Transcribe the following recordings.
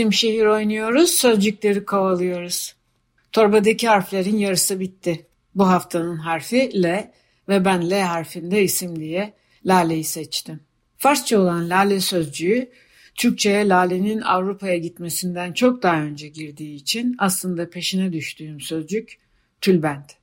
İsim şehir oynuyoruz, sözcükleri kovalıyoruz. Torbadaki harflerin yarısı bitti. Bu haftanın harfi L ve ben L harfinde isim diye Lale'yi seçtim. Farsça olan Lale sözcüğü Türkçe'ye Lale'nin Avrupa'ya gitmesinden çok daha önce girdiği için aslında peşine düştüğüm sözcük tülbent.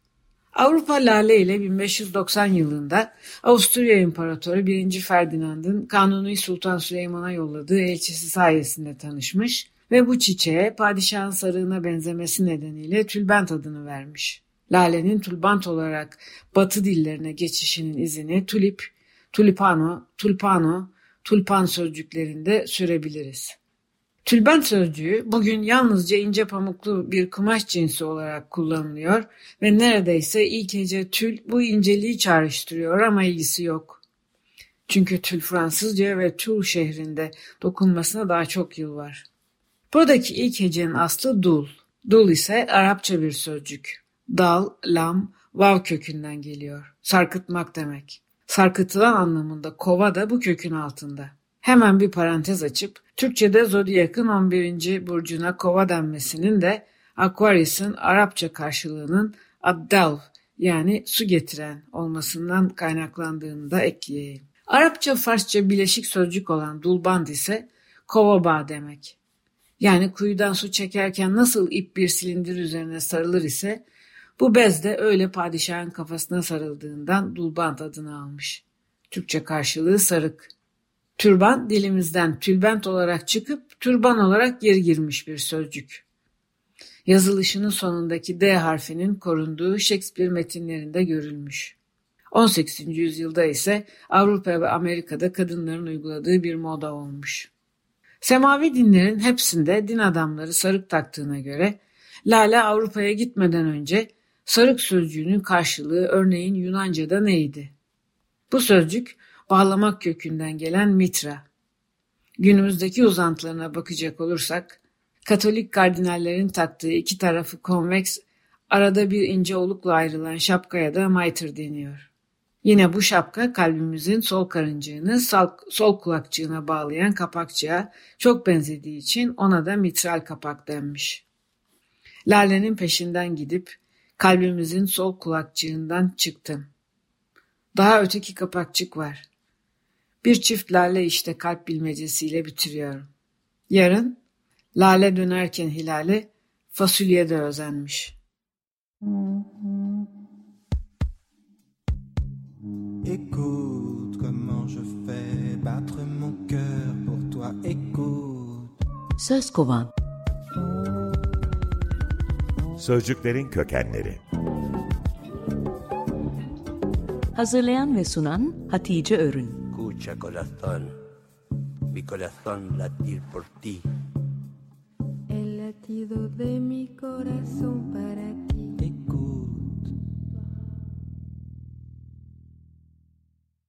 Avrupa Lale ile 1590 yılında Avusturya İmparatoru 1. Ferdinand'ın Kanuni Sultan Süleyman'a yolladığı elçisi sayesinde tanışmış ve bu çiçeğe padişahın sarığına benzemesi nedeniyle tülbent adını vermiş. Lale'nin tülbent olarak batı dillerine geçişinin izini tulip, tulipano, tulpano, tulpan sözcüklerinde sürebiliriz. Tülbent sözcüğü bugün yalnızca ince pamuklu bir kumaş cinsi olarak kullanılıyor ve neredeyse ilk hece tül bu inceliği çağrıştırıyor ama ilgisi yok. Çünkü tül Fransızca ve Toul şehrinde dokunmasına daha çok yıl var. Buradaki ilk hecenin aslı dul. Dul ise Arapça bir sözcük. Dal, lam, vav kökünden geliyor. Sarkıtmak demek. Sarkıtılan anlamında kova da bu kökün altında. Hemen bir parantez açıp Türkçe'de zodyakın 11. burcuna kova denmesinin de Aquarius'ın Arapça karşılığının addalv yani su getiren olmasından kaynaklandığını da ekleyeyim. Arapça Farsça bileşik sözcük olan dulband ise kova bağ demek. Yani kuyudan su çekerken nasıl ip bir silindir üzerine sarılır ise bu bez de öyle padişahın kafasına sarıldığından dulband adını almış. Türkçe karşılığı sarık. Türban dilimizden tülbent olarak çıkıp türban olarak geri girmiş bir sözcük. Yazılışının sonundaki D harfinin korunduğu Shakespeare metinlerinde görülmüş. 18. yüzyılda ise Avrupa ve Amerika'da kadınların uyguladığı bir moda olmuş. Semavi dinlerin hepsinde din adamları sarık taktığına göre Lale Avrupa'ya gitmeden önce sarık sözcüğünün karşılığı örneğin Yunanca'da neydi? Bu sözcük bağlamak kökünden gelen mitra. Günümüzdeki uzantılarına bakacak olursak, Katolik kardinallerin taktığı iki tarafı konveks, arada bir ince olukla ayrılan şapkaya da mitre deniyor. Yine bu şapka kalbimizin sol karıncığını sol, sol kulakçığına bağlayan kapakçığa çok benzediği için ona da mitral kapak denmiş. Lale'nin peşinden gidip kalbimizin sol kulakçığından çıktım. Daha öteki kapakçık var. Bir çift lale işte kalp bilmecesiyle bitiriyorum. Yarın lale dönerken hilale fasulye de özenmiş. Écoute comment je fais battre mon cœur pour toi. Écoute. Söz kovan Sözcüklerin kökenleri Hazırlayan ve sunan Hatice Örün Escucha corazón, mi corazón latir por ti. El latido de mi corazón para.